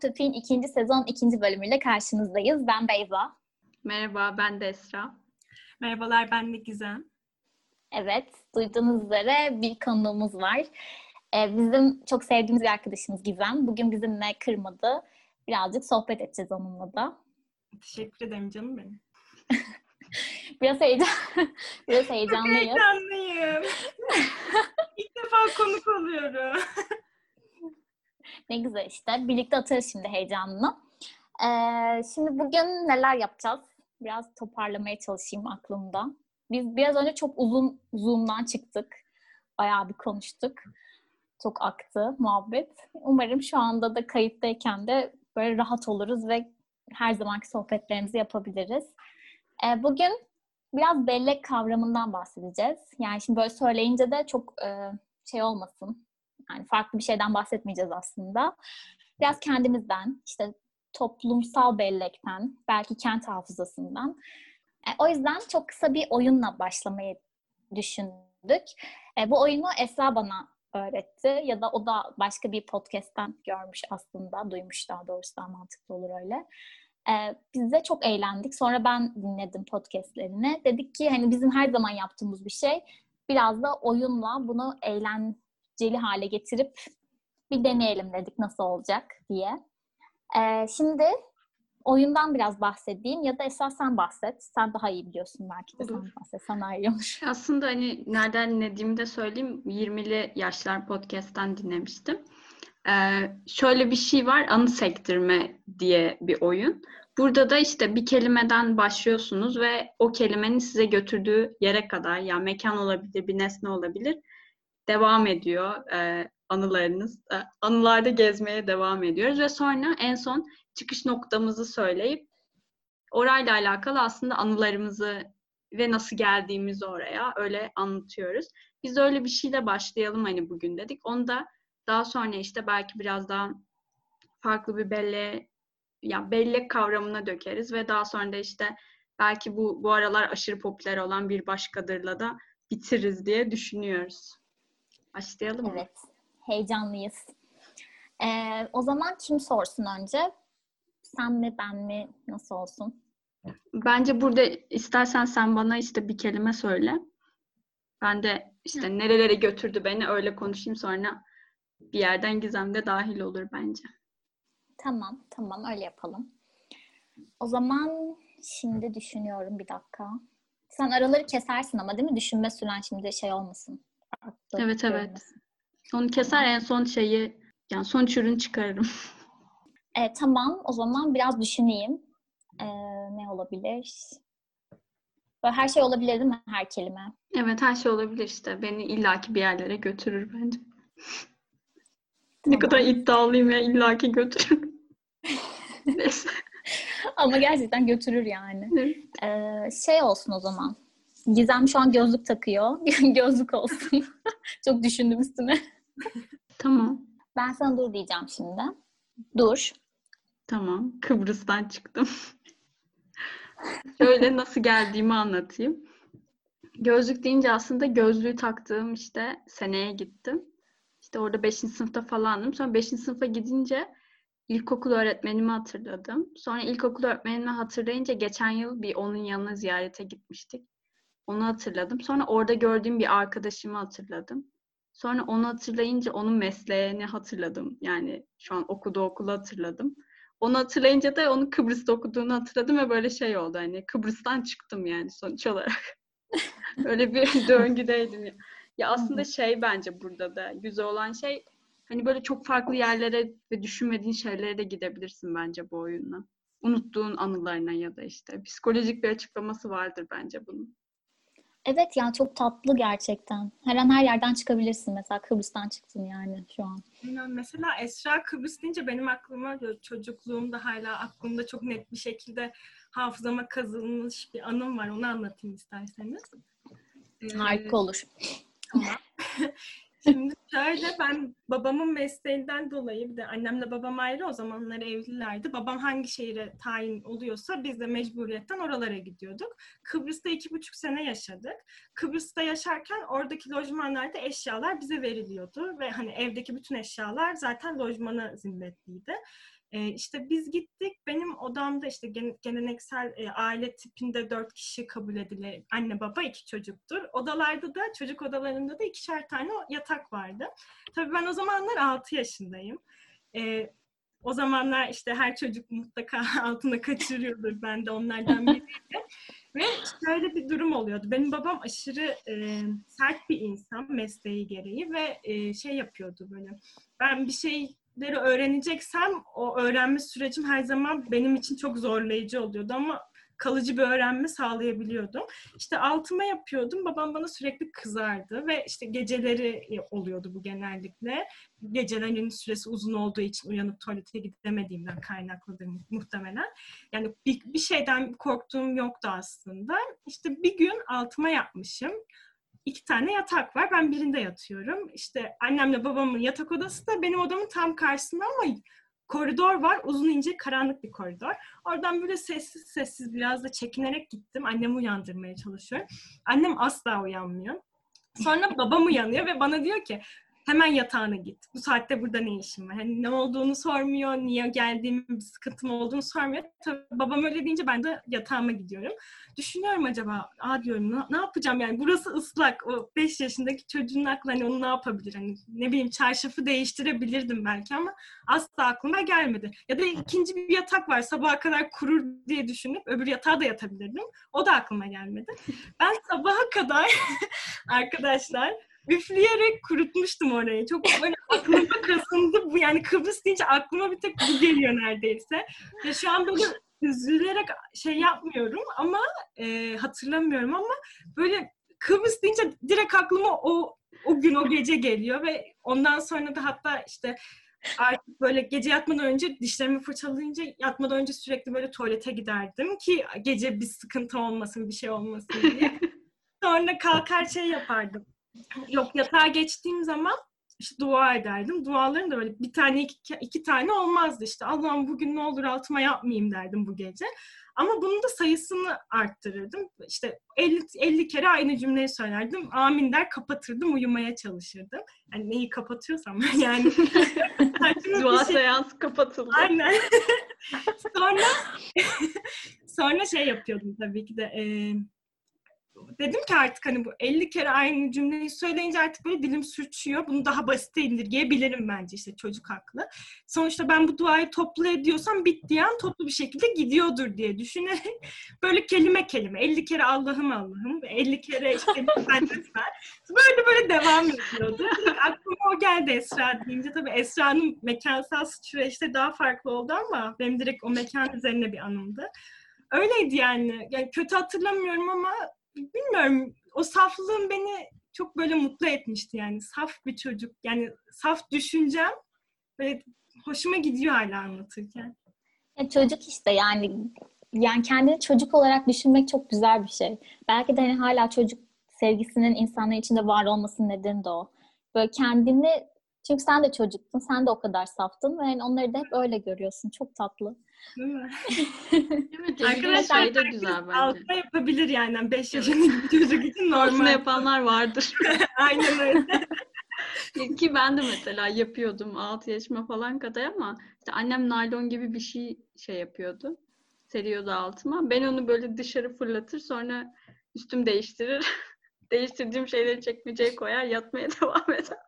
Tüp'in ikinci sezon ikinci bölümüyle karşınızdayız. Ben Beyza. Merhaba, ben de Esra. Merhabalar, ben de Gizem. Evet, duyduğunuz üzere bir konuğumuz var. Ee, bizim çok sevdiğimiz bir arkadaşımız Gizem. Bugün bizimle kırmadı. Birazcık sohbet edeceğiz onunla da. Teşekkür ederim canım benim. Biraz heyecan, biraz heyecanlıyız. Çok heyecanlıyım. İlk defa konuk oluyorum. Ne güzel işte. Birlikte atarız şimdi heyecanını. Ee, şimdi bugün neler yapacağız? Biraz toparlamaya çalışayım aklımda. Biz biraz önce çok uzun Zoom'dan çıktık. Bayağı bir konuştuk. Çok aktı muhabbet. Umarım şu anda da kayıttayken de böyle rahat oluruz ve her zamanki sohbetlerimizi yapabiliriz. Ee, bugün biraz bellek kavramından bahsedeceğiz. Yani şimdi böyle söyleyince de çok e, şey olmasın. Yani farklı bir şeyden bahsetmeyeceğiz aslında. Biraz kendimizden, işte toplumsal bellekten, belki kent hafızasından. E, o yüzden çok kısa bir oyunla başlamayı düşündük. E, bu oyunu Esra bana öğretti ya da o da başka bir podcast'ten görmüş aslında, duymuş daha doğrusu daha mantıklı olur öyle. E, biz de çok eğlendik. Sonra ben dinledim podcastlerini. Dedik ki hani bizim her zaman yaptığımız bir şey biraz da oyunla bunu eğlenceli hale getirip bir deneyelim dedik nasıl olacak diye. Ee, şimdi oyundan biraz bahsedeyim ya da esas sen bahset. Sen daha iyi biliyorsun belki de Olur. sen bahset. Sana iyi Aslında hani nereden dinlediğimi de söyleyeyim. 20'li Yaşlar Podcast'ten dinlemiştim. Ee, şöyle bir şey var, anı sektirme diye bir oyun. Burada da işte bir kelimeden başlıyorsunuz ve o kelimenin size götürdüğü yere kadar, yani mekan olabilir, bir nesne olabilir, devam ediyor e, anılarınız. E, anılarda gezmeye devam ediyoruz ve sonra en son çıkış noktamızı söyleyip orayla alakalı aslında anılarımızı ve nasıl geldiğimizi oraya öyle anlatıyoruz. Biz öyle bir şeyle başlayalım hani bugün dedik. Onu da daha sonra işte belki biraz daha farklı bir belleğe ya bellek kavramına dökeriz ve daha sonra da işte belki bu bu aralar aşırı popüler olan bir başkadırla da bitiririz diye düşünüyoruz. Başlayalım mı? Evet. Heyecanlıyız. Ee, o zaman kim sorsun önce? Sen mi ben mi? Nasıl olsun? Bence burada istersen sen bana işte bir kelime söyle. Ben de işte nerelere götürdü beni öyle konuşayım sonra bir yerden Gizem de dahil olur bence. Tamam, tamam öyle yapalım. O zaman şimdi düşünüyorum bir dakika. Sen araları kesersin ama değil mi? Düşünme süren şimdi şey olmasın. Farklı Evet, evet. Onu keser en son şeyi yani sonuç ürün çıkarırım. E, tamam, o zaman biraz düşüneyim. E, ne olabilir? Böyle her şey olabilir değil mi? Her kelime. Evet her şey olabilir işte. Beni illaki bir yerlere götürür bence. Ne kadar iddialıyım ya illaki götürür. Neyse. Ama gerçekten götürür yani. Evet. E, şey olsun o zaman. Gizem şu an gözlük takıyor. gözlük olsun. Çok düşündüm üstüne. Tamam. Ben sana dur diyeceğim şimdi. Dur. Tamam. Kıbrıs'tan çıktım. Şöyle nasıl geldiğimi anlatayım. Gözlük deyince aslında gözlüğü taktığım işte seneye gittim. İşte orada 5. sınıfta falandım. Sonra 5. sınıfa gidince ilkokul öğretmenimi hatırladım. Sonra ilkokul öğretmenimi hatırlayınca geçen yıl bir onun yanına ziyarete gitmiştik. Onu hatırladım. Sonra orada gördüğüm bir arkadaşımı hatırladım. Sonra onu hatırlayınca onun mesleğini hatırladım. Yani şu an okuduğu okulu hatırladım. Onu hatırlayınca da onun Kıbrıs'ta okuduğunu hatırladım ve böyle şey oldu hani Kıbrıs'tan çıktım yani sonuç olarak. Öyle bir döngüdeydim. Ya. Ya aslında şey bence burada da güzel olan şey hani böyle çok farklı yerlere ve düşünmediğin şeylere de gidebilirsin bence bu oyunla. Unuttuğun anılarına ya da işte psikolojik bir açıklaması vardır bence bunun. Evet ya çok tatlı gerçekten. Her an her yerden çıkabilirsin. Mesela Kıbrıs'tan çıktın yani şu an. Aynen. Mesela Esra Kıbrıs deyince benim aklıma çocukluğumda hala aklımda çok net bir şekilde hafızama kazınmış bir anım var. Onu anlatayım isterseniz. Ee, Harika olur. Tamam. Şimdi şöyle ben babamın mesleğinden dolayı bir de annemle babam ayrı o zamanlar evlilerdi. Babam hangi şehire tayin oluyorsa biz de mecburiyetten oralara gidiyorduk. Kıbrıs'ta iki buçuk sene yaşadık. Kıbrıs'ta yaşarken oradaki lojmanlarda eşyalar bize veriliyordu ve hani evdeki bütün eşyalar zaten lojmana zimmetliydi. E, işte biz gittik. Benim odamda işte geleneksel e, aile tipinde dört kişi kabul edilir. Anne baba iki çocuktur. Odalarda da çocuk odalarında da ikişer tane yatak vardı. Tabii ben o zamanlar altı yaşındayım. E, o zamanlar işte her çocuk mutlaka altına kaçırıyordur. Ben de onlardan biriydim. Ve şöyle bir durum oluyordu. Benim babam aşırı e, sert bir insan mesleği gereği ve e, şey yapıyordu böyle. Ben bir şey şeyleri öğreneceksem o öğrenme sürecim her zaman benim için çok zorlayıcı oluyordu ama kalıcı bir öğrenme sağlayabiliyordum. İşte altıma yapıyordum. Babam bana sürekli kızardı ve işte geceleri oluyordu bu genellikle. Gecelerin süresi uzun olduğu için uyanıp tuvalete gidemediğimden kaynaklıdır muhtemelen. Yani bir, bir şeyden korktuğum yoktu aslında. İşte bir gün altıma yapmışım iki tane yatak var. Ben birinde yatıyorum. İşte annemle babamın yatak odası da benim odamın tam karşısında ama koridor var. Uzun ince karanlık bir koridor. Oradan böyle sessiz sessiz biraz da çekinerek gittim. Annemi uyandırmaya çalışıyorum. Annem asla uyanmıyor. Sonra babam uyanıyor ve bana diyor ki hemen yatağına git. Bu saatte burada ne işin var? Hani ne olduğunu sormuyor, niye geldiğim bir sıkıntım olduğunu sormuyor. Tabii babam öyle deyince ben de yatağıma gidiyorum. Düşünüyorum acaba, aa diyorum ne, ne yapacağım yani burası ıslak. O 5 yaşındaki çocuğun aklı hani onu ne yapabilir? Hani ne bileyim çarşafı değiştirebilirdim belki ama asla aklıma gelmedi. Ya da ikinci bir yatak var sabaha kadar kurur diye düşünüp öbür yatağa da yatabilirdim. O da aklıma gelmedi. Ben sabaha kadar arkadaşlar üfleyerek kurutmuştum orayı. Çok böyle aklıma kasındı bu. Yani Kıbrıs deyince aklıma bir tek bu geliyor neredeyse. Ve şu an böyle üzülerek şey yapmıyorum ama e, hatırlamıyorum ama böyle Kıbrıs deyince direkt aklıma o o gün o gece geliyor ve ondan sonra da hatta işte artık böyle gece yatmadan önce dişlerimi fırçalayınca yatmadan önce sürekli böyle tuvalete giderdim ki gece bir sıkıntı olmasın bir şey olmasın diye. Sonra kalkar şey yapardım Yok yatağa geçtiğim zaman işte dua ederdim. Dualarım da böyle bir tane iki, iki tane olmazdı işte. Allah'ım bugün ne olur altıma yapmayayım derdim bu gece. Ama bunun da sayısını arttırırdım. İşte 50, 50 kere aynı cümleyi söylerdim. Amin der kapatırdım uyumaya çalışırdım. Yani neyi kapatıyorsam yani. Dua şey... kapatıldı. Aynen. sonra sonra şey yapıyordum tabii ki de. E, dedim ki artık hani bu 50 kere aynı cümleyi söyleyince artık böyle dilim sürçüyor. Bunu daha basite indirgeyebilirim bence işte çocuk haklı. Sonuçta ben bu duayı toplu ediyorsam bittiği an toplu bir şekilde gidiyordur diye düşünerek böyle kelime kelime 50 kere Allah'ım Allah'ım 50 kere işte lütfen lütfen böyle böyle devam ediyordu. Aklıma o geldi Esra deyince tabii Esra'nın mekansal süreçte daha farklı oldu ama benim direkt o mekan üzerine bir anımdı. Öyleydi yani. Yani kötü hatırlamıyorum ama bilmiyorum o saflığım beni çok böyle mutlu etmişti yani saf bir çocuk yani saf düşüncem böyle hoşuma gidiyor hala anlatırken. Ya çocuk işte yani yani kendini çocuk olarak düşünmek çok güzel bir şey. Belki de hani hala çocuk sevgisinin insanlar içinde var olmasının nedeni de o. Böyle kendini çünkü sen de çocuktun, sen de o kadar saftın ve yani onları da hep öyle görüyorsun. Çok tatlı. Değil mi? evet, Arkadaşlar şey de güzel bence. Altına yapabilir yani. 5 yaşındaki çocuk için normal. Altına yapanlar vardır. Aynen öyle. Ki ben de mesela yapıyordum 6 yaşıma falan kadar ama işte annem naylon gibi bir şey şey yapıyordu. Seriyordu altıma. Ben onu böyle dışarı fırlatır sonra üstüm değiştirir. Değiştirdiğim şeyleri çekmeceye koyar yatmaya devam eder.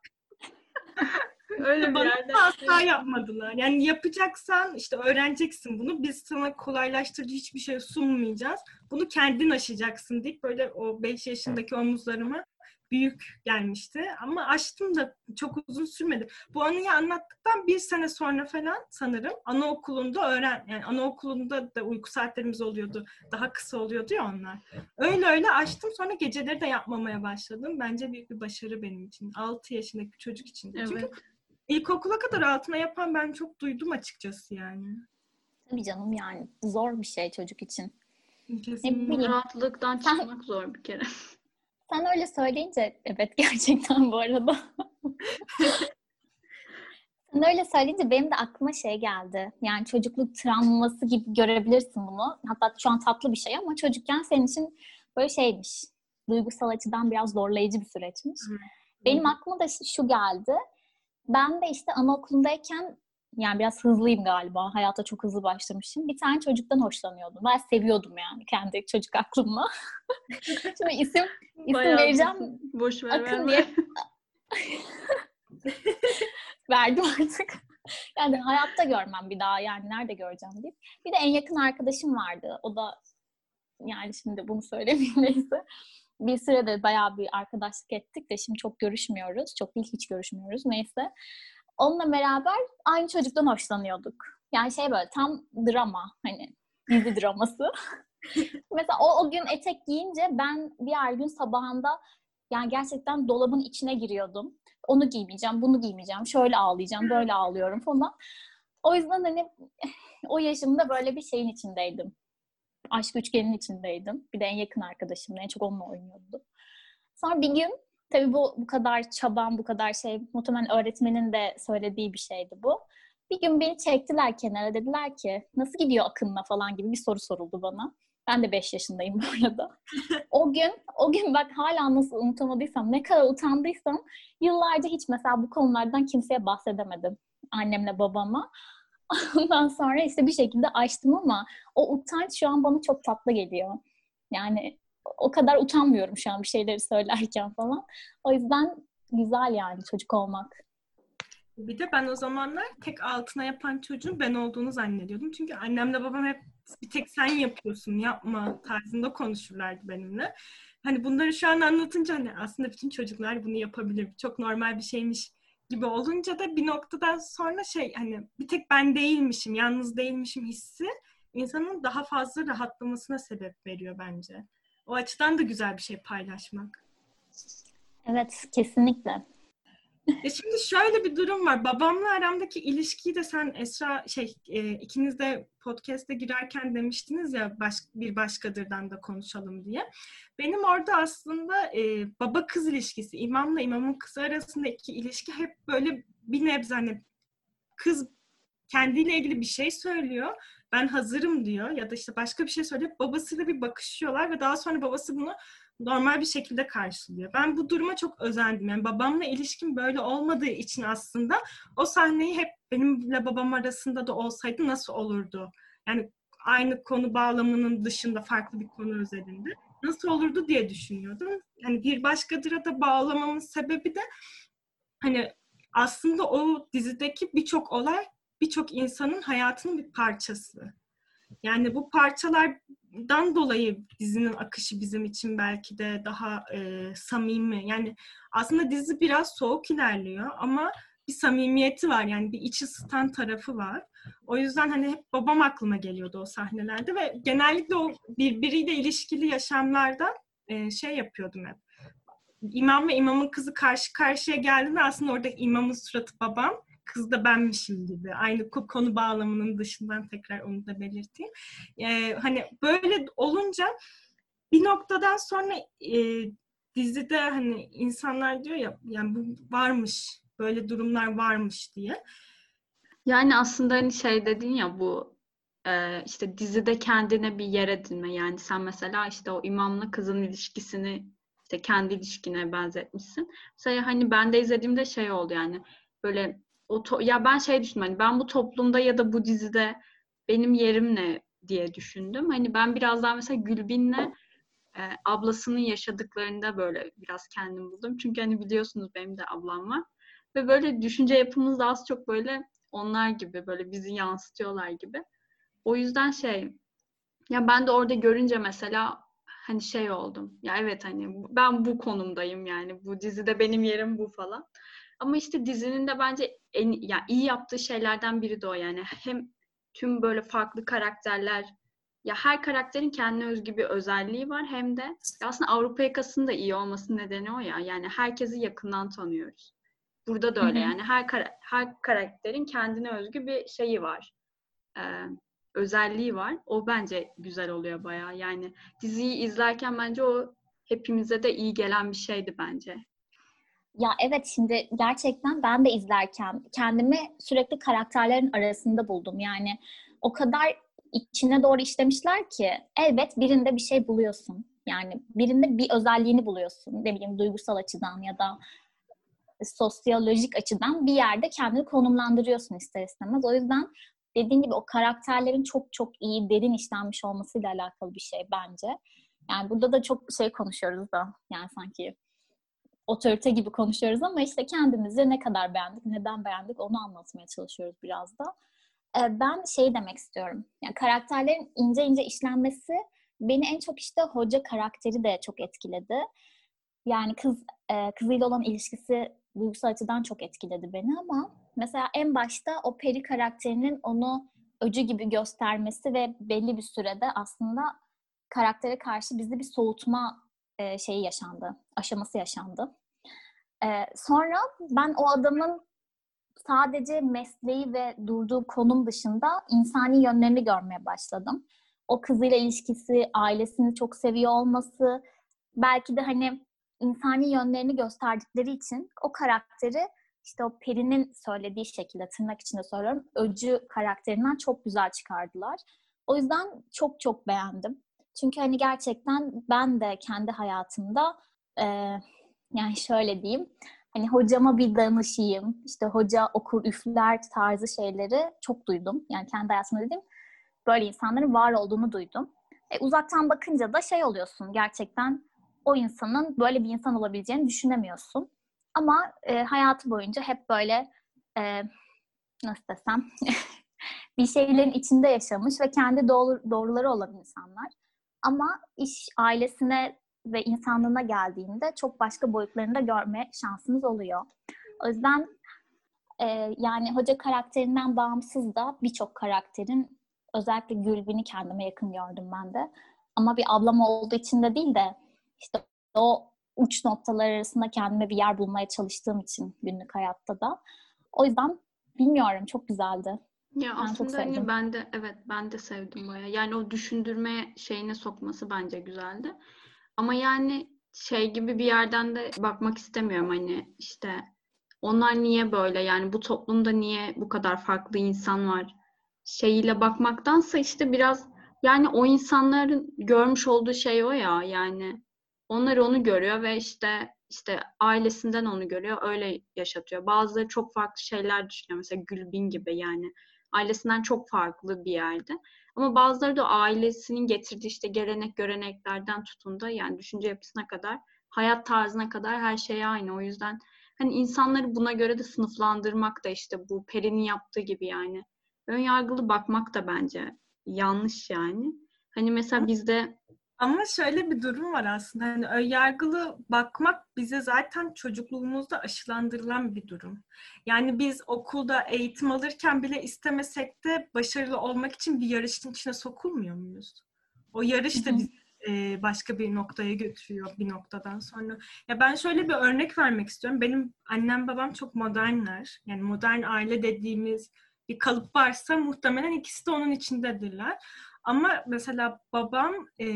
Öyle bir yerde. asla yapmadılar. Yani yapacaksan işte öğreneceksin bunu. Biz sana kolaylaştırıcı hiçbir şey sunmayacağız. Bunu kendin aşacaksın deyip böyle o 5 yaşındaki omuzlarıma büyük gelmişti. Ama açtım da çok uzun sürmedi. Bu anıyı anlattıktan bir sene sonra falan sanırım anaokulunda öğren yani anaokulunda da uyku saatlerimiz oluyordu. Daha kısa oluyordu ya onlar. Öyle öyle açtım sonra geceleri de yapmamaya başladım. Bence büyük bir başarı benim için. 6 yaşındaki çocuk için. Evet. Çünkü ilkokula kadar altına yapan ben çok duydum açıkçası yani. Tabii canım yani zor bir şey çocuk için. Kesinlikle. Rahatlıktan çıkmak zor bir kere. Sen öyle söyleyince evet gerçekten bu arada. Sen öyle söyleyince benim de aklıma şey geldi. Yani çocukluk travması gibi görebilirsin bunu. Hatta şu an tatlı bir şey ama çocukken senin için böyle şeymiş. Duygusal açıdan biraz zorlayıcı bir süreçmiş. Hı. Benim aklıma da şu geldi. Ben de işte anaokulundayken yani biraz hızlıyım galiba. Hayata çok hızlı başlamışım. Bir tane çocuktan hoşlanıyordum. Ben seviyordum yani kendi çocuk aklımla. Şimdi isim isim Bayağı vereceğim. Boş ver Akın diye. Verdim artık. yani hayatta görmem bir daha yani nerede göreceğim deyip. Bir de en yakın arkadaşım vardı. O da yani şimdi bunu söylemeyeyim neyse. Bir sürede bayağı bir arkadaşlık ettik de şimdi çok görüşmüyoruz. Çok değil hiç görüşmüyoruz neyse. Onunla beraber aynı çocuktan hoşlanıyorduk. Yani şey böyle tam drama hani dizi draması. Mesela o, o gün etek giyince ben diğer gün sabahında yani gerçekten dolabın içine giriyordum. Onu giymeyeceğim, bunu giymeyeceğim, şöyle ağlayacağım, böyle ağlıyorum falan. O yüzden hani o yaşımda böyle bir şeyin içindeydim. Aşk üçgenin içindeydim. Bir de en yakın arkadaşım, en çok onunla oynuyordum. Sonra bir gün tabii bu bu kadar çaban, bu kadar şey muhtemelen öğretmenin de söylediği bir şeydi bu. Bir gün beni çektiler kenara dediler ki nasıl gidiyor Akın'la falan gibi bir soru soruldu bana. Ben de 5 yaşındayım bu arada. o gün, o gün bak hala nasıl unutamadıysam, ne kadar utandıysam yıllarca hiç mesela bu konulardan kimseye bahsedemedim. Annemle babama. Ondan sonra işte bir şekilde açtım ama o utanç şu an bana çok tatlı geliyor. Yani o kadar utanmıyorum şu an bir şeyleri söylerken falan. O yüzden güzel yani çocuk olmak. Bir de ben o zamanlar tek altına yapan çocuğun ben olduğunu zannediyordum. Çünkü annemle babam hep bir tek sen yapıyorsun yapma tarzında konuşurlardı benimle. Hani bunları şu an anlatınca hani aslında bütün çocuklar bunu yapabilir. Çok normal bir şeymiş gibi olunca da bir noktadan sonra şey hani bir tek ben değilmişim, yalnız değilmişim hissi insanın daha fazla rahatlamasına sebep veriyor bence. O açıdan da güzel bir şey paylaşmak. Evet, kesinlikle. E şimdi şöyle bir durum var. Babamla aramdaki ilişkiyi de sen Esra şey e, ikiniz de podcast'e girerken demiştiniz ya baş, bir başkadırdan da konuşalım diye. Benim orada aslında e, baba kız ilişkisi, imamla imamın kızı arasındaki ilişki hep böyle bir nebze hani kız kendiyle ilgili bir şey söylüyor. Ben hazırım diyor ya da işte başka bir şey söylüyor. Babasıyla bir bakışıyorlar ve daha sonra babası bunu normal bir şekilde karşılıyor. Ben bu duruma çok özendim. Yani babamla ilişkim böyle olmadığı için aslında o sahneyi hep benimle babam arasında da olsaydı nasıl olurdu? Yani aynı konu bağlamının dışında farklı bir konu özelinde nasıl olurdu diye düşünüyordum. Hani bir başkadıra da bağlamamın sebebi de hani aslında o dizideki birçok olay birçok insanın hayatının bir parçası. Yani bu parçalardan dolayı dizinin akışı bizim için belki de daha e, samimi. Yani aslında dizi biraz soğuk ilerliyor ama bir samimiyeti var. Yani bir içi ısıtan tarafı var. O yüzden hani hep babam aklıma geliyordu o sahnelerde ve genellikle o birbiriyle ilişkili yaşamlarda e, şey yapıyordum hep. İmam ve imamın kızı karşı karşıya geldiğinde aslında orada imamın suratı babam kız da benmişim gibi. Aynı konu bağlamının dışından tekrar onu da belirteyim. Ee, hani böyle olunca bir noktadan sonra e, dizide hani insanlar diyor ya yani bu varmış, böyle durumlar varmış diye. Yani aslında hani şey dedin ya bu e, işte dizide kendine bir yer edinme. Yani sen mesela işte o imamla kızın ilişkisini işte kendi ilişkine benzetmişsin. Mesela hani ben de izlediğimde şey oldu yani böyle o to- ya ben şey düşündüm hani ben bu toplumda ya da bu dizide benim yerim ne diye düşündüm. Hani ben biraz daha mesela Gülbin'le e, ablasının yaşadıklarında böyle biraz kendim buldum. Çünkü hani biliyorsunuz benim de ablam var. Ve böyle düşünce yapımız da az çok böyle onlar gibi böyle bizi yansıtıyorlar gibi. O yüzden şey ya ben de orada görünce mesela hani şey oldum. Ya evet hani ben bu konumdayım yani. Bu dizide benim yerim bu falan. Ama işte dizinin de bence en yani iyi yaptığı şeylerden biri de o yani. Hem tüm böyle farklı karakterler ya her karakterin kendine özgü bir özelliği var hem de aslında Avrupa yakasının da iyi olması nedeni o ya. Yani herkesi yakından tanıyoruz. Burada da öyle yani her her karakterin kendine özgü bir şeyi var. Ee, özelliği var. O bence güzel oluyor bayağı. Yani diziyi izlerken bence o hepimize de iyi gelen bir şeydi bence. Ya evet şimdi gerçekten ben de izlerken kendimi sürekli karakterlerin arasında buldum. Yani o kadar içine doğru işlemişler ki elbet birinde bir şey buluyorsun. Yani birinde bir özelliğini buluyorsun. Ne bileyim duygusal açıdan ya da sosyolojik açıdan bir yerde kendini konumlandırıyorsun ister istemez. O yüzden dediğin gibi o karakterlerin çok çok iyi, derin işlenmiş olmasıyla alakalı bir şey bence. Yani burada da çok şey konuşuyoruz da yani sanki otorite gibi konuşuyoruz ama işte kendimizi ne kadar beğendik, neden beğendik onu anlatmaya çalışıyoruz biraz da. Ee, ben şey demek istiyorum. Yani karakterlerin ince ince işlenmesi beni en çok işte hoca karakteri de çok etkiledi. Yani kız e, kızıyla olan ilişkisi duygusal açıdan çok etkiledi beni ama mesela en başta o Peri karakterinin onu öcü gibi göstermesi ve belli bir sürede aslında karaktere karşı bizde bir soğutma e, şeyi yaşandı, aşaması yaşandı. E, sonra ben o adamın sadece mesleği ve durduğu konum dışında insani yönlerini görmeye başladım. O kızıyla ilişkisi, ailesini çok seviyor olması, belki de hani insani yönlerini gösterdikleri için o karakteri işte o Peri'nin söylediği şekilde tırnak içinde söylüyorum öcü karakterinden çok güzel çıkardılar. O yüzden çok çok beğendim. Çünkü hani gerçekten ben de kendi hayatımda e, yani şöyle diyeyim hani hocama bir danışayım işte hoca okur üfler tarzı şeyleri çok duydum. Yani kendi hayatımda dedim böyle insanların var olduğunu duydum. E, uzaktan bakınca da şey oluyorsun gerçekten o insanın böyle bir insan olabileceğini düşünemiyorsun. Ama e, hayatı boyunca hep böyle e, nasıl desem bir şeylerin içinde yaşamış ve kendi doğru, doğruları olan insanlar. Ama iş ailesine ve insanlığına geldiğinde çok başka boyutlarını da görme şansımız oluyor. O yüzden e, yani hoca karakterinden bağımsız da birçok karakterin özellikle Gülbin'i kendime yakın gördüm ben de. Ama bir ablam olduğu için de değil de işte o uç noktalar arasında kendime bir yer bulmaya çalıştığım için günlük hayatta da. O yüzden bilmiyorum çok güzeldi. Ya ben aslında hani ben de evet ben de sevdim baya. Yani o düşündürme şeyine sokması bence güzeldi. Ama yani şey gibi bir yerden de bakmak istemiyorum hani işte onlar niye böyle yani bu toplumda niye bu kadar farklı insan var şeyiyle bakmaktansa işte biraz yani o insanların görmüş olduğu şey o ya yani onlar onu görüyor ve işte işte ailesinden onu görüyor, öyle yaşatıyor. Bazıları çok farklı şeyler düşünüyor. Mesela Gülbin gibi yani ailesinden çok farklı bir yerde. Ama bazıları da ailesinin getirdiği işte gelenek göreneklerden tutun da yani düşünce yapısına kadar, hayat tarzına kadar her şey aynı. O yüzden hani insanları buna göre de sınıflandırmak da işte bu Peri'nin yaptığı gibi yani. Ön yargılı bakmak da bence yanlış yani. Hani mesela bizde ama şöyle bir durum var aslında. Hani önyargılı bakmak bize zaten çocukluğumuzda aşılandırılan bir durum. Yani biz okulda eğitim alırken bile istemesek de başarılı olmak için bir yarışın içine sokulmuyor muyuz? O yarış da bizi e, başka bir noktaya götürüyor bir noktadan sonra. Ya ben şöyle bir örnek vermek istiyorum. Benim annem babam çok modernler. Yani modern aile dediğimiz bir kalıp varsa muhtemelen ikisi de onun içindedirler. Ama mesela babam e,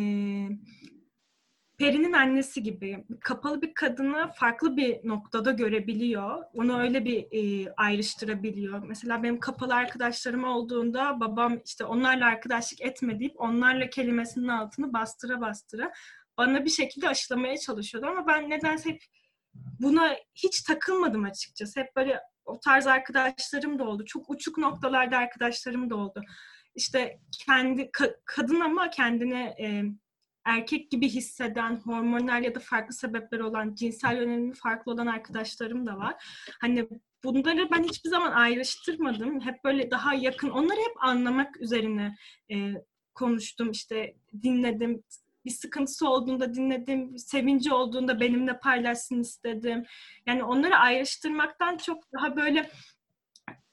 Peri'nin annesi gibi kapalı bir kadını farklı bir noktada görebiliyor. Onu öyle bir e, ayrıştırabiliyor. Mesela benim kapalı arkadaşlarım olduğunda babam işte onlarla arkadaşlık etme deyip onlarla kelimesinin altını bastıra bastıra bana bir şekilde aşılamaya çalışıyordu. Ama ben nedense hep buna hiç takılmadım açıkçası. Hep böyle o tarz arkadaşlarım da oldu. Çok uçuk noktalarda arkadaşlarım da oldu işte kendi ka- kadın ama kendine e, erkek gibi hisseden, hormonal ya da farklı sebepleri olan, cinsel yönelimi farklı olan arkadaşlarım da var. Hani bunları ben hiçbir zaman ayrıştırmadım. Hep böyle daha yakın, onları hep anlamak üzerine e, konuştum. İşte dinledim, bir sıkıntısı olduğunda dinledim, sevinci olduğunda benimle paylaşsın istedim. Yani onları ayrıştırmaktan çok daha böyle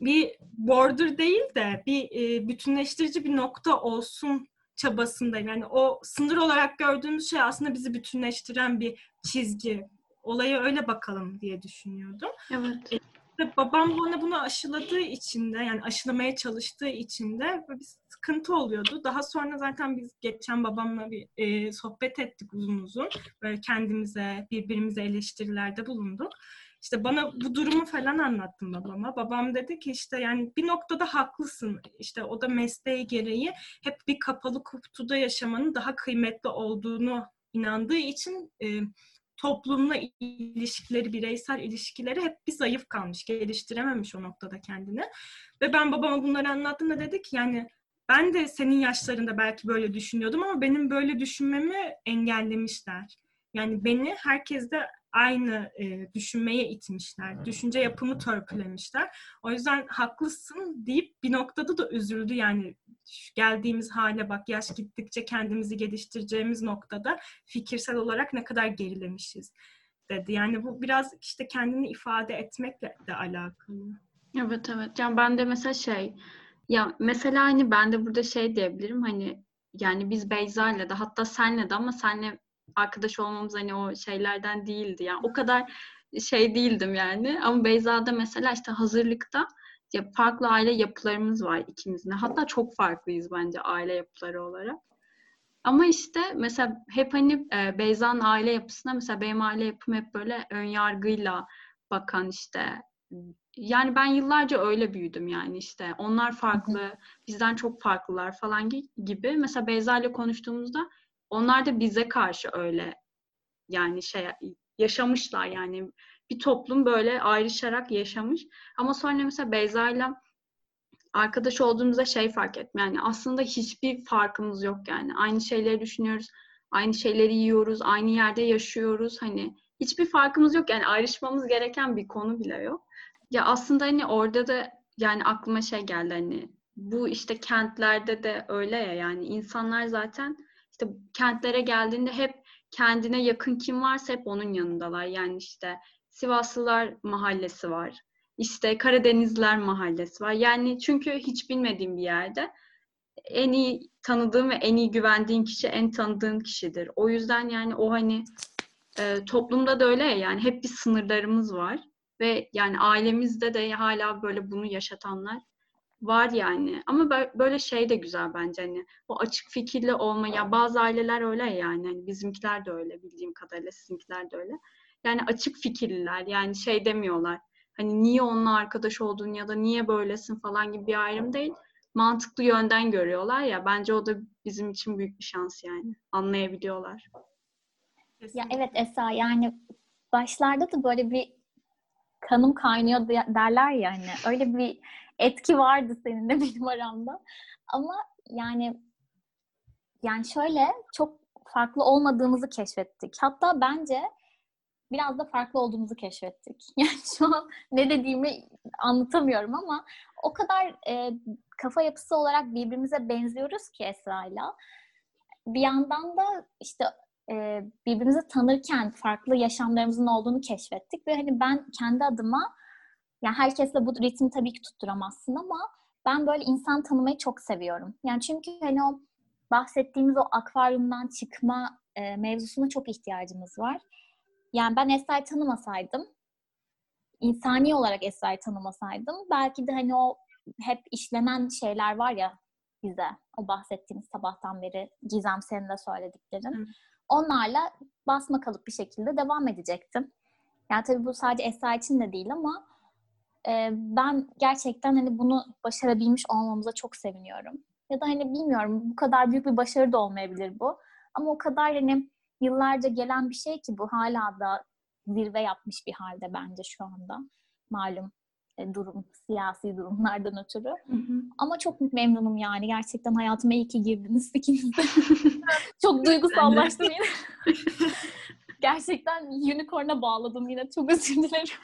bir border değil de bir e, bütünleştirici bir nokta olsun çabasındayım. Yani o sınır olarak gördüğümüz şey aslında bizi bütünleştiren bir çizgi. Olaya öyle bakalım diye düşünüyordum. Evet. E, babam bana bunu aşıladığı için de yani aşılamaya çalıştığı için de bir sıkıntı oluyordu. Daha sonra zaten biz geçen babamla bir e, sohbet ettik uzun uzun. Böyle kendimize, birbirimize eleştirilerde bulunduk. İşte bana bu durumu falan anlattım babama. Babam dedi ki işte yani bir noktada haklısın. İşte o da mesleği gereği hep bir kapalı kutuda yaşamanın daha kıymetli olduğunu inandığı için e, toplumla ilişkileri, bireysel ilişkileri hep bir zayıf kalmış, geliştirememiş o noktada kendini. Ve ben babama bunları anlattığımda dedi ki yani ben de senin yaşlarında belki böyle düşünüyordum ama benim böyle düşünmemi engellemişler. Yani beni herkes de aynı e, düşünmeye itmişler. Düşünce yapımı törpülemişler. O yüzden haklısın deyip bir noktada da üzüldü. Yani geldiğimiz hale bak yaş gittikçe kendimizi geliştireceğimiz noktada fikirsel olarak ne kadar gerilemişiz dedi. Yani bu biraz işte kendini ifade etmekle de alakalı. Evet evet. Yani ben de mesela şey ya mesela hani ben de burada şey diyebilirim hani yani biz Beyza'yla da hatta senle de ama senle arkadaş olmamız hani o şeylerden değildi. Yani o kadar şey değildim yani. Ama Beyza'da mesela işte hazırlıkta ya farklı aile yapılarımız var ikimizin. Hatta çok farklıyız bence aile yapıları olarak. Ama işte mesela hep hani e, Beyza'nın aile yapısına mesela benim aile yapım hep böyle ön yargıyla bakan işte yani ben yıllarca öyle büyüdüm yani işte onlar farklı, bizden çok farklılar falan gibi. Mesela Beyza ile konuştuğumuzda onlar da bize karşı öyle yani şey yaşamışlar yani bir toplum böyle ayrışarak yaşamış. Ama sonra mesela Beyza ile arkadaş olduğumuzda şey fark ettim. Yani aslında hiçbir farkımız yok yani. Aynı şeyleri düşünüyoruz, aynı şeyleri yiyoruz, aynı yerde yaşıyoruz. Hani hiçbir farkımız yok. Yani ayrışmamız gereken bir konu bile yok. Ya aslında hani orada da yani aklıma şey geldi hani bu işte kentlerde de öyle ya yani insanlar zaten işte kentlere geldiğinde hep kendine yakın kim varsa hep onun yanındalar. Yani işte Sivaslılar mahallesi var. İşte Karadenizler mahallesi var. Yani çünkü hiç bilmediğim bir yerde en iyi tanıdığım ve en iyi güvendiğin kişi en tanıdığın kişidir. O yüzden yani o hani e, toplumda da öyle ya yani hep bir sınırlarımız var ve yani ailemizde de hala böyle bunu yaşatanlar var yani. Ama böyle şey de güzel bence hani o açık fikirli olma ya bazı aileler öyle yani hani bizimkiler de öyle bildiğim kadarıyla sizinkiler de öyle. Yani açık fikirliler yani şey demiyorlar. Hani niye onunla arkadaş oldun ya da niye böylesin falan gibi bir ayrım değil. Mantıklı yönden görüyorlar ya bence o da bizim için büyük bir şans yani. Anlayabiliyorlar. Ya evet Esa yani başlarda da böyle bir kanım kaynıyor derler ya hani öyle bir etki vardı seninle benim aramda. Ama yani yani şöyle çok farklı olmadığımızı keşfettik. Hatta bence biraz da farklı olduğumuzu keşfettik. Yani şu an ne dediğimi anlatamıyorum ama o kadar e, kafa yapısı olarak birbirimize benziyoruz ki Esra'yla. Bir yandan da işte e, birbirimizi tanırken farklı yaşamlarımızın olduğunu keşfettik ve hani ben kendi adıma yani herkesle bu ritmi tabii ki tutturamazsın ama ben böyle insan tanımayı çok seviyorum. Yani çünkü hani o bahsettiğimiz o akvaryumdan çıkma e, mevzusuna çok ihtiyacımız var. Yani ben Esra'yı tanımasaydım, insani olarak Esra'yı tanımasaydım belki de hani o hep işlenen şeyler var ya bize. O bahsettiğimiz sabahtan beri Gizem senin de söylediklerin. Hı onlarla basma kalıp bir şekilde devam edecektim. Yani tabii bu sadece Esra için de değil ama e, ben gerçekten hani bunu başarabilmiş olmamıza çok seviniyorum. Ya da hani bilmiyorum bu kadar büyük bir başarı da olmayabilir bu. Ama o kadar hani yıllarca gelen bir şey ki bu hala da zirve yapmış bir halde bence şu anda. Malum durum, siyasi durumlardan ötürü. Hı hı. Ama çok memnunum yani. Gerçekten hayatıma iyi ki girdiniz ikiniz de. çok duygusallaştım yine. Gerçekten unicorn'a bağladım yine. Çok özür dilerim.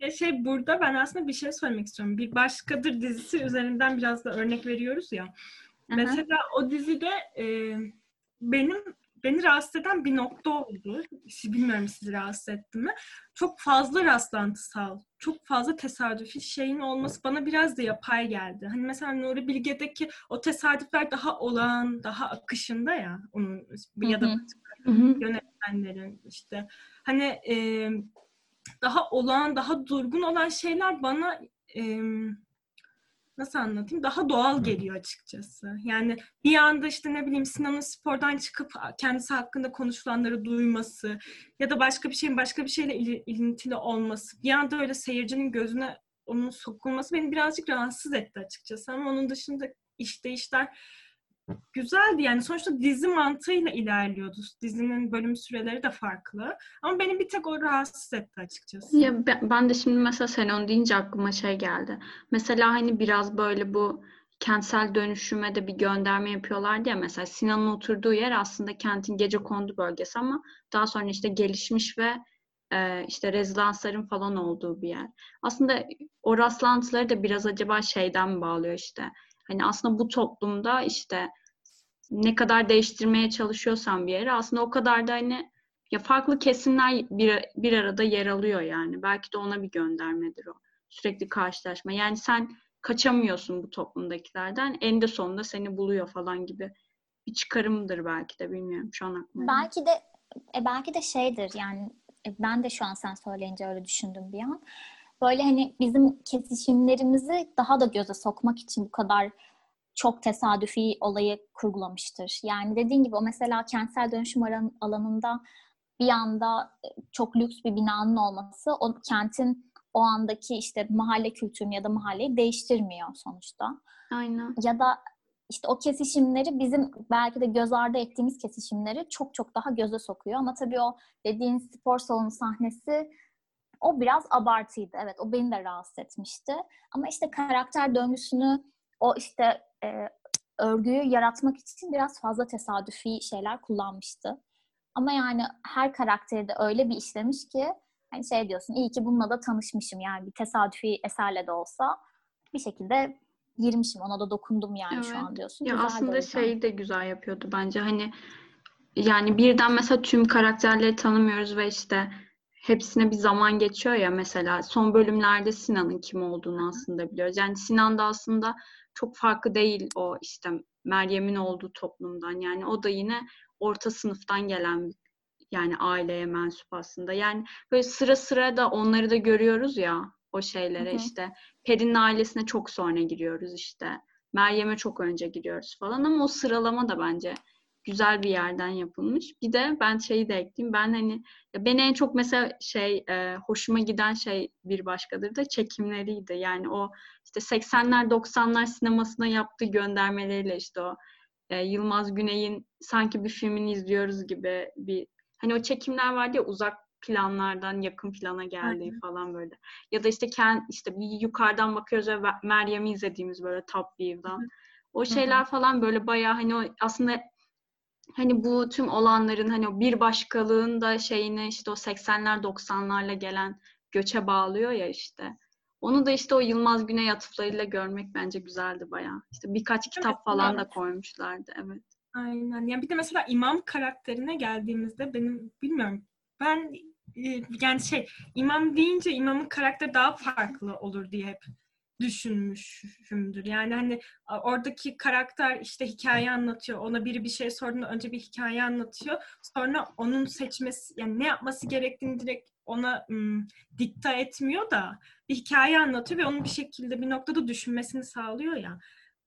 Ya şey burada ben aslında bir şey söylemek istiyorum. Bir başkadır dizisi üzerinden biraz da örnek veriyoruz ya. Aha. Mesela o dizide e, benim beni rahatsız eden bir nokta oldu. Bilmiyorum sizi rahatsız etti mi? Çok fazla rastlantısal, çok fazla tesadüfi şeyin olması bana biraz da yapay geldi. Hani mesela Nuri Bilge'deki o tesadüfler daha olağan, daha akışında ya onun ya da yönetmenlerin işte. Hani e, daha olağan, daha durgun olan şeyler bana e, nasıl anlatayım? Daha doğal geliyor açıkçası. Yani bir anda işte ne bileyim Sinan'ın spordan çıkıp kendisi hakkında konuşulanları duyması ya da başka bir şeyin başka bir şeyle il- ilintili olması bir anda öyle seyircinin gözüne onun sokulması beni birazcık rahatsız etti açıkçası. Ama onun dışında işte işler güzeldi yani sonuçta dizi mantığıyla ilerliyordu. Dizinin bölüm süreleri de farklı. Ama beni bir tek o rahatsız etti açıkçası. Ya ben, de şimdi mesela sen onu deyince aklıma şey geldi. Mesela hani biraz böyle bu kentsel dönüşüme de bir gönderme yapıyorlardı ya mesela Sinan'ın oturduğu yer aslında kentin gece kondu bölgesi ama daha sonra işte gelişmiş ve e, işte rezidansların falan olduğu bir yer. Aslında o rastlantıları da biraz acaba şeyden mi bağlıyor işte. Hani aslında bu toplumda işte ne kadar değiştirmeye çalışıyorsan bir yeri aslında o kadar da hani ya farklı kesimler bir, bir arada yer alıyor yani. Belki de ona bir göndermedir o. Sürekli karşılaşma. Yani sen kaçamıyorsun bu toplumdakilerden. En de sonunda seni buluyor falan gibi bir çıkarımdır belki de bilmiyorum. Şu an aklıma. Belki de e, belki de şeydir yani e, ben de şu an sen söyleyince öyle düşündüm bir an. Böyle hani bizim kesişimlerimizi daha da göze sokmak için bu kadar çok tesadüfi olayı kurgulamıştır. Yani dediğin gibi o mesela kentsel dönüşüm alanında bir anda e, çok lüks bir binanın olması o kentin o andaki işte mahalle kültürünü ya da mahalleyi değiştirmiyor sonuçta. Aynen. Ya da işte o kesişimleri bizim belki de göz ardı ettiğimiz kesişimleri çok çok daha göze sokuyor. Ama tabii o dediğin spor salonu sahnesi o biraz abartıydı. Evet o beni de rahatsız etmişti. Ama işte karakter döngüsünü o işte e, örgüyü yaratmak için biraz fazla tesadüfi şeyler kullanmıştı. Ama yani her karakteri de öyle bir işlemiş ki hani şey diyorsun iyi ki bununla da tanışmışım yani bir tesadüfi eserle de olsa bir şekilde girmişim ona da dokundum yani evet. şu an diyorsun. Ya Güzel aslında şeyi de güzel yapıyordu bence hani yani birden mesela tüm karakterleri tanımıyoruz ve işte hepsine bir zaman geçiyor ya mesela son bölümlerde Sinan'ın kim olduğunu aslında biliyoruz. Yani Sinan da aslında çok farklı değil o işte Meryem'in olduğu toplumdan. Yani o da yine orta sınıftan gelen yani aileye mensup aslında. Yani böyle sıra sıra da onları da görüyoruz ya o şeylere hı hı. işte. Peri'nin ailesine çok sonra giriyoruz işte. Meryem'e çok önce giriyoruz falan ama o sıralama da bence güzel bir yerden yapılmış. Bir de ben şeyi de ekleyeyim. Ben hani ya beni en çok mesela şey e, hoşuma giden şey bir başkadır da çekimleriydi. Yani o işte 80'ler 90'lar sinemasına yaptığı göndermeleriyle işte o e, Yılmaz Güney'in sanki bir filmini izliyoruz gibi bir hani o çekimler vardı ya uzak planlardan yakın plana geldiği Aynen. falan böyle. Ya da işte kend, işte bir yukarıdan bakıyoruz ve Meryem'i izlediğimiz böyle top view'dan. O şeyler Hı-hı. falan böyle bayağı hani o aslında hani bu tüm olanların hani o bir başkalığın da şeyini işte o 80'ler 90'larla gelen göçe bağlıyor ya işte. Onu da işte o Yılmaz Güney atıflarıyla görmek bence güzeldi bayağı. İşte birkaç kitap evet, falan evet. da koymuşlardı. Evet. Aynen. Yani bir de mesela imam karakterine geldiğimizde benim bilmiyorum ben e, yani şey imam deyince imamın karakteri daha farklı olur diye hep düşünmüşümdür. Yani hani oradaki karakter işte hikaye anlatıyor. Ona biri bir şey sorduğunda önce bir hikaye anlatıyor. Sonra onun seçmesi yani ne yapması gerektiğini direkt ona ım, dikta etmiyor da bir hikaye anlatıyor ve onun bir şekilde bir noktada düşünmesini sağlıyor ya.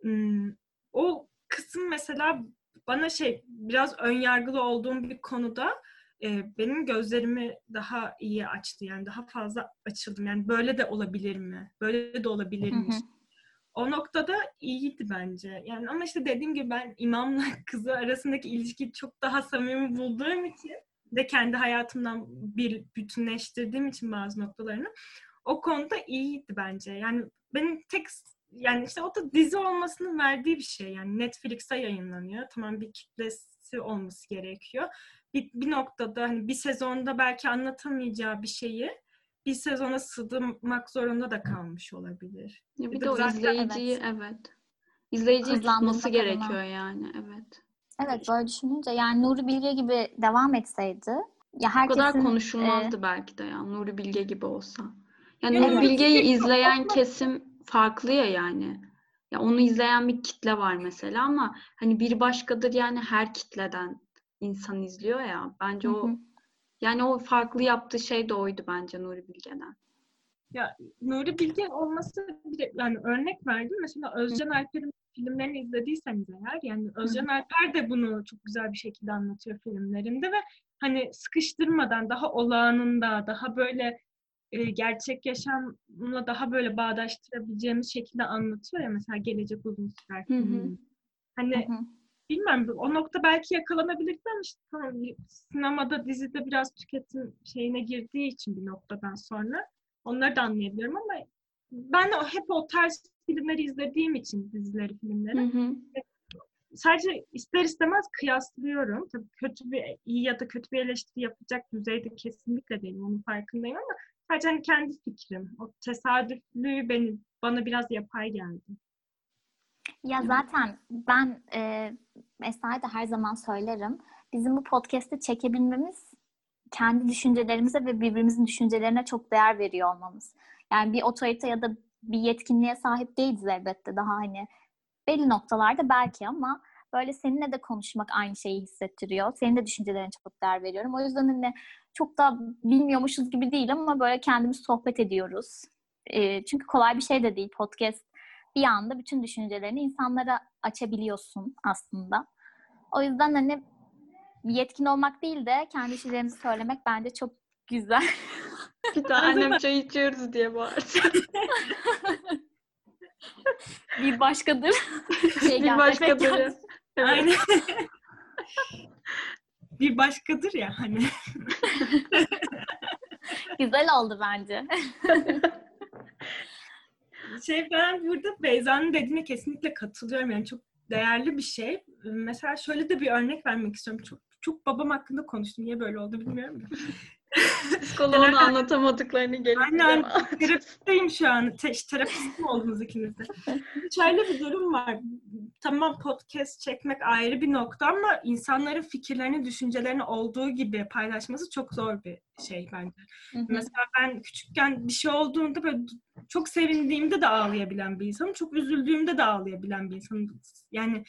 Im, o kısım mesela bana şey biraz ön yargılı olduğum bir konuda e, benim gözlerimi daha iyi açtı. Yani daha fazla açıldım. Yani böyle de olabilir mi? Böyle de olabilirmiş. O noktada iyiydi bence. Yani ama işte dediğim gibi ben imamla kızı arasındaki ilişkiyi çok daha samimi bulduğum için de kendi hayatımdan bir bütünleştirdiğim için bazı noktalarını o konuda iyiydi bence. Yani benim tek yani işte o da dizi olmasının verdiği bir şey. Yani Netflix'te yayınlanıyor. Tamam bir kitlesi olması gerekiyor bir, bir noktada hani bir sezonda belki anlatamayacağı bir şeyi bir sezona sığdırmak zorunda da kalmış olabilir. Ya bir de o izleyiciyi evet. evet. İzleyiciyi tutması gerekiyor yani evet. Evet böyle düşününce yani Nuri Bilge gibi devam etseydi ya herkesin, o kadar konuşulmazdı e... belki de ya Nuri Bilge gibi olsa. Yani evet. Nuri Bilge'yi izleyen kesim farklı ya yani. Ya onu izleyen bir kitle var mesela ama hani bir başkadır yani her kitleden insan izliyor ya. Bence o yani o farklı yaptığı şey de oydu bence Nuri Bilge'den. Ya Nuri Bilge olması bir, yani örnek verdim. Mesela Özcan Alper'in filmlerini izlediyseniz eğer yani Özcan Alper de bunu çok güzel bir şekilde anlatıyor filmlerinde ve hani sıkıştırmadan daha olağanında daha böyle e, gerçek yaşamla daha böyle bağdaştırabileceğimiz şekilde anlatıyor ya mesela Gelecek Uzun Sürer filmini. Hani Hı hı. Bilmem o nokta belki yakalanabilirdi ama işte tamam, sinemada dizide biraz tüketim şeyine girdiği için bir noktadan sonra onları da anlayabiliyorum ama ben de hep o tarz filmleri izlediğim için dizileri, filmleri Hı hı. sadece ister istemez kıyaslıyorum. Tabii kötü bir iyi ya da kötü bir eleştiri yapacak düzeyde kesinlikle değilim. Onun farkındayım ama sadece hani kendi fikrim. O tesadüflüğü beni bana biraz yapay geldi. Ya zaten ben e, Esra'ya da her zaman söylerim. Bizim bu podcast'i çekebilmemiz kendi düşüncelerimize ve birbirimizin düşüncelerine çok değer veriyor olmamız. Yani bir otorite ya da bir yetkinliğe sahip değiliz elbette. Daha hani belli noktalarda belki ama böyle seninle de konuşmak aynı şeyi hissettiriyor. Senin de düşüncelerine çok değer veriyorum. O yüzden hani çok da bilmiyormuşuz gibi değil ama böyle kendimiz sohbet ediyoruz. E, çünkü kolay bir şey de değil podcast. Bir anda bütün düşüncelerini insanlara açabiliyorsun aslında. O yüzden hani yetkin olmak değil de kendi düşüncelerimizi söylemek bence çok güzel. Bir daha annem çay içiyoruz diye bağırdı. bir başkadır. Şey bir başkadır. Evet. Aynen. bir başkadır ya hani. Güzel oldu bence. Şey ben burada Beyza'nın dediğine kesinlikle katılıyorum. Yani çok değerli bir şey. Mesela şöyle de bir örnek vermek istiyorum. Çok çok babam hakkında konuştum. Niye böyle oldu bilmiyorum da. Psikoloğun anlatamadıklarını gelip Aynen. Terapisteyim şu an. Te- terapist mi oldunuz ikiniz de? Şöyle bir durum var. Tamam podcast çekmek ayrı bir nokta ama insanların fikirlerini, düşüncelerini olduğu gibi paylaşması çok zor bir şey bence. Mesela ben küçükken bir şey olduğunda böyle çok sevindiğimde de ağlayabilen bir insanım. Çok üzüldüğümde de ağlayabilen bir insanım. Yani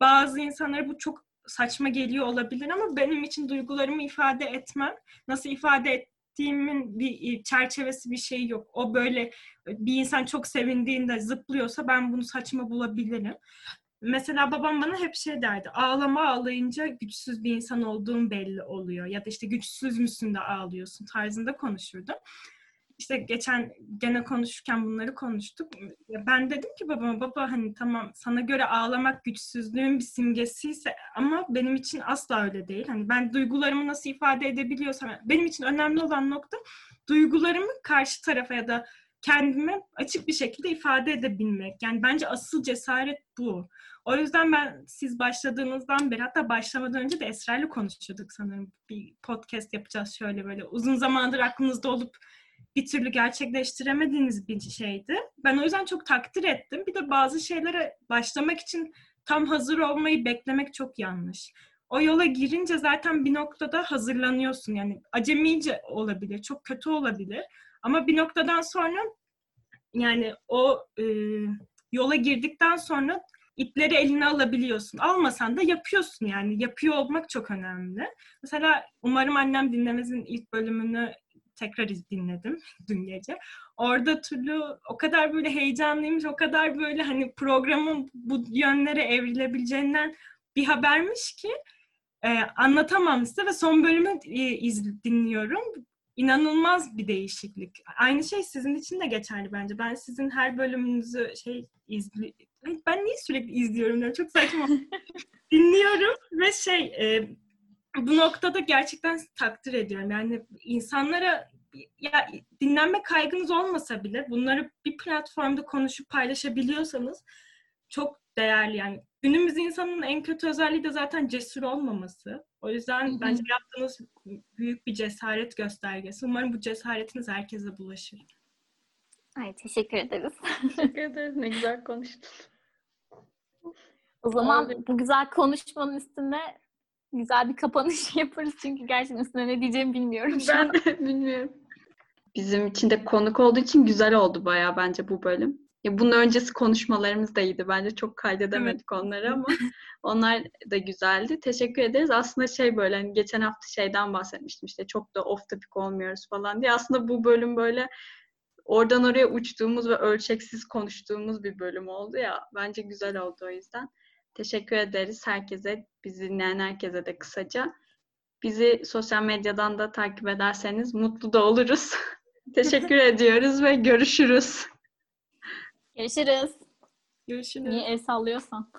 bazı insanlara bu çok saçma geliyor olabilir ama benim için duygularımı ifade etmem. Nasıl ifade ettiğimin bir çerçevesi bir şey yok. O böyle bir insan çok sevindiğinde zıplıyorsa ben bunu saçma bulabilirim. Mesela babam bana hep şey derdi. Ağlama ağlayınca güçsüz bir insan olduğun belli oluyor. Ya da işte güçsüz müsün de ağlıyorsun tarzında konuşurdu. İşte geçen gene konuşurken bunları konuştuk. Ben dedim ki babama baba hani tamam sana göre ağlamak güçsüzlüğün bir simgesiyse ama benim için asla öyle değil. Hani ben duygularımı nasıl ifade edebiliyorsam benim için önemli olan nokta duygularımı karşı tarafa ya da kendime açık bir şekilde ifade edebilmek. Yani bence asıl cesaret bu. O yüzden ben siz başladığınızdan beri hatta başlamadan önce de Esra'yla konuşuyorduk sanırım. Bir podcast yapacağız şöyle böyle. Uzun zamandır aklınızda olup bir türlü gerçekleştiremediğiniz bir şeydi. Ben o yüzden çok takdir ettim. Bir de bazı şeylere başlamak için tam hazır olmayı beklemek çok yanlış. O yola girince zaten bir noktada hazırlanıyorsun. Yani acemice olabilir, çok kötü olabilir. Ama bir noktadan sonra yani o e, yola girdikten sonra ipleri eline alabiliyorsun. Almasan da yapıyorsun yani. Yapıyor olmak çok önemli. Mesela umarım annem dinlemezin ilk bölümünü tekrar dinledim dün gece. Orada türlü o kadar böyle heyecanlıymış, o kadar böyle hani programın bu yönlere evrilebileceğinden bir habermiş ki e, anlatamam size ve son bölümü e, iz, dinliyorum. İnanılmaz bir değişiklik. Aynı şey sizin için de geçerli bence. Ben sizin her bölümünüzü şey izli ben niye sürekli izliyorum diyorum. Çok saçma. Dinliyorum ve şey e, bu noktada gerçekten takdir ediyorum. Yani insanlara ya dinlenme kaygınız olmasa bile bunları bir platformda konuşup paylaşabiliyorsanız çok değerli yani. Günümüz insanının en kötü özelliği de zaten cesur olmaması. O yüzden Hı-hı. bence yaptığınız büyük bir cesaret göstergesi. Umarım bu cesaretiniz herkese bulaşır. Ay teşekkür ederiz. Teşekkür ederiz. Ne güzel konuştun. O zaman bu güzel konuşmanın üstüne güzel bir kapanış yaparız çünkü gerçekten üstüne ne diyeceğimi bilmiyorum. Şu ben de bilmiyorum. Bizim için de konuk olduğu için güzel oldu bayağı bence bu bölüm. Ya bunun öncesi konuşmalarımız da iyiydi. Bence çok kaydedemedik evet. onları ama onlar da güzeldi. Teşekkür ederiz. Aslında şey böyle hani geçen hafta şeyden bahsetmiştim işte çok da off topic olmuyoruz falan diye. Aslında bu bölüm böyle oradan oraya uçtuğumuz ve ölçeksiz konuştuğumuz bir bölüm oldu ya. Bence güzel oldu o yüzden. Teşekkür ederiz herkese, bizi dinleyen herkese de kısaca. Bizi sosyal medyadan da takip ederseniz mutlu da oluruz. Teşekkür ediyoruz ve görüşürüz. Görüşürüz. Görüşürüz. Niye el sallıyorsan.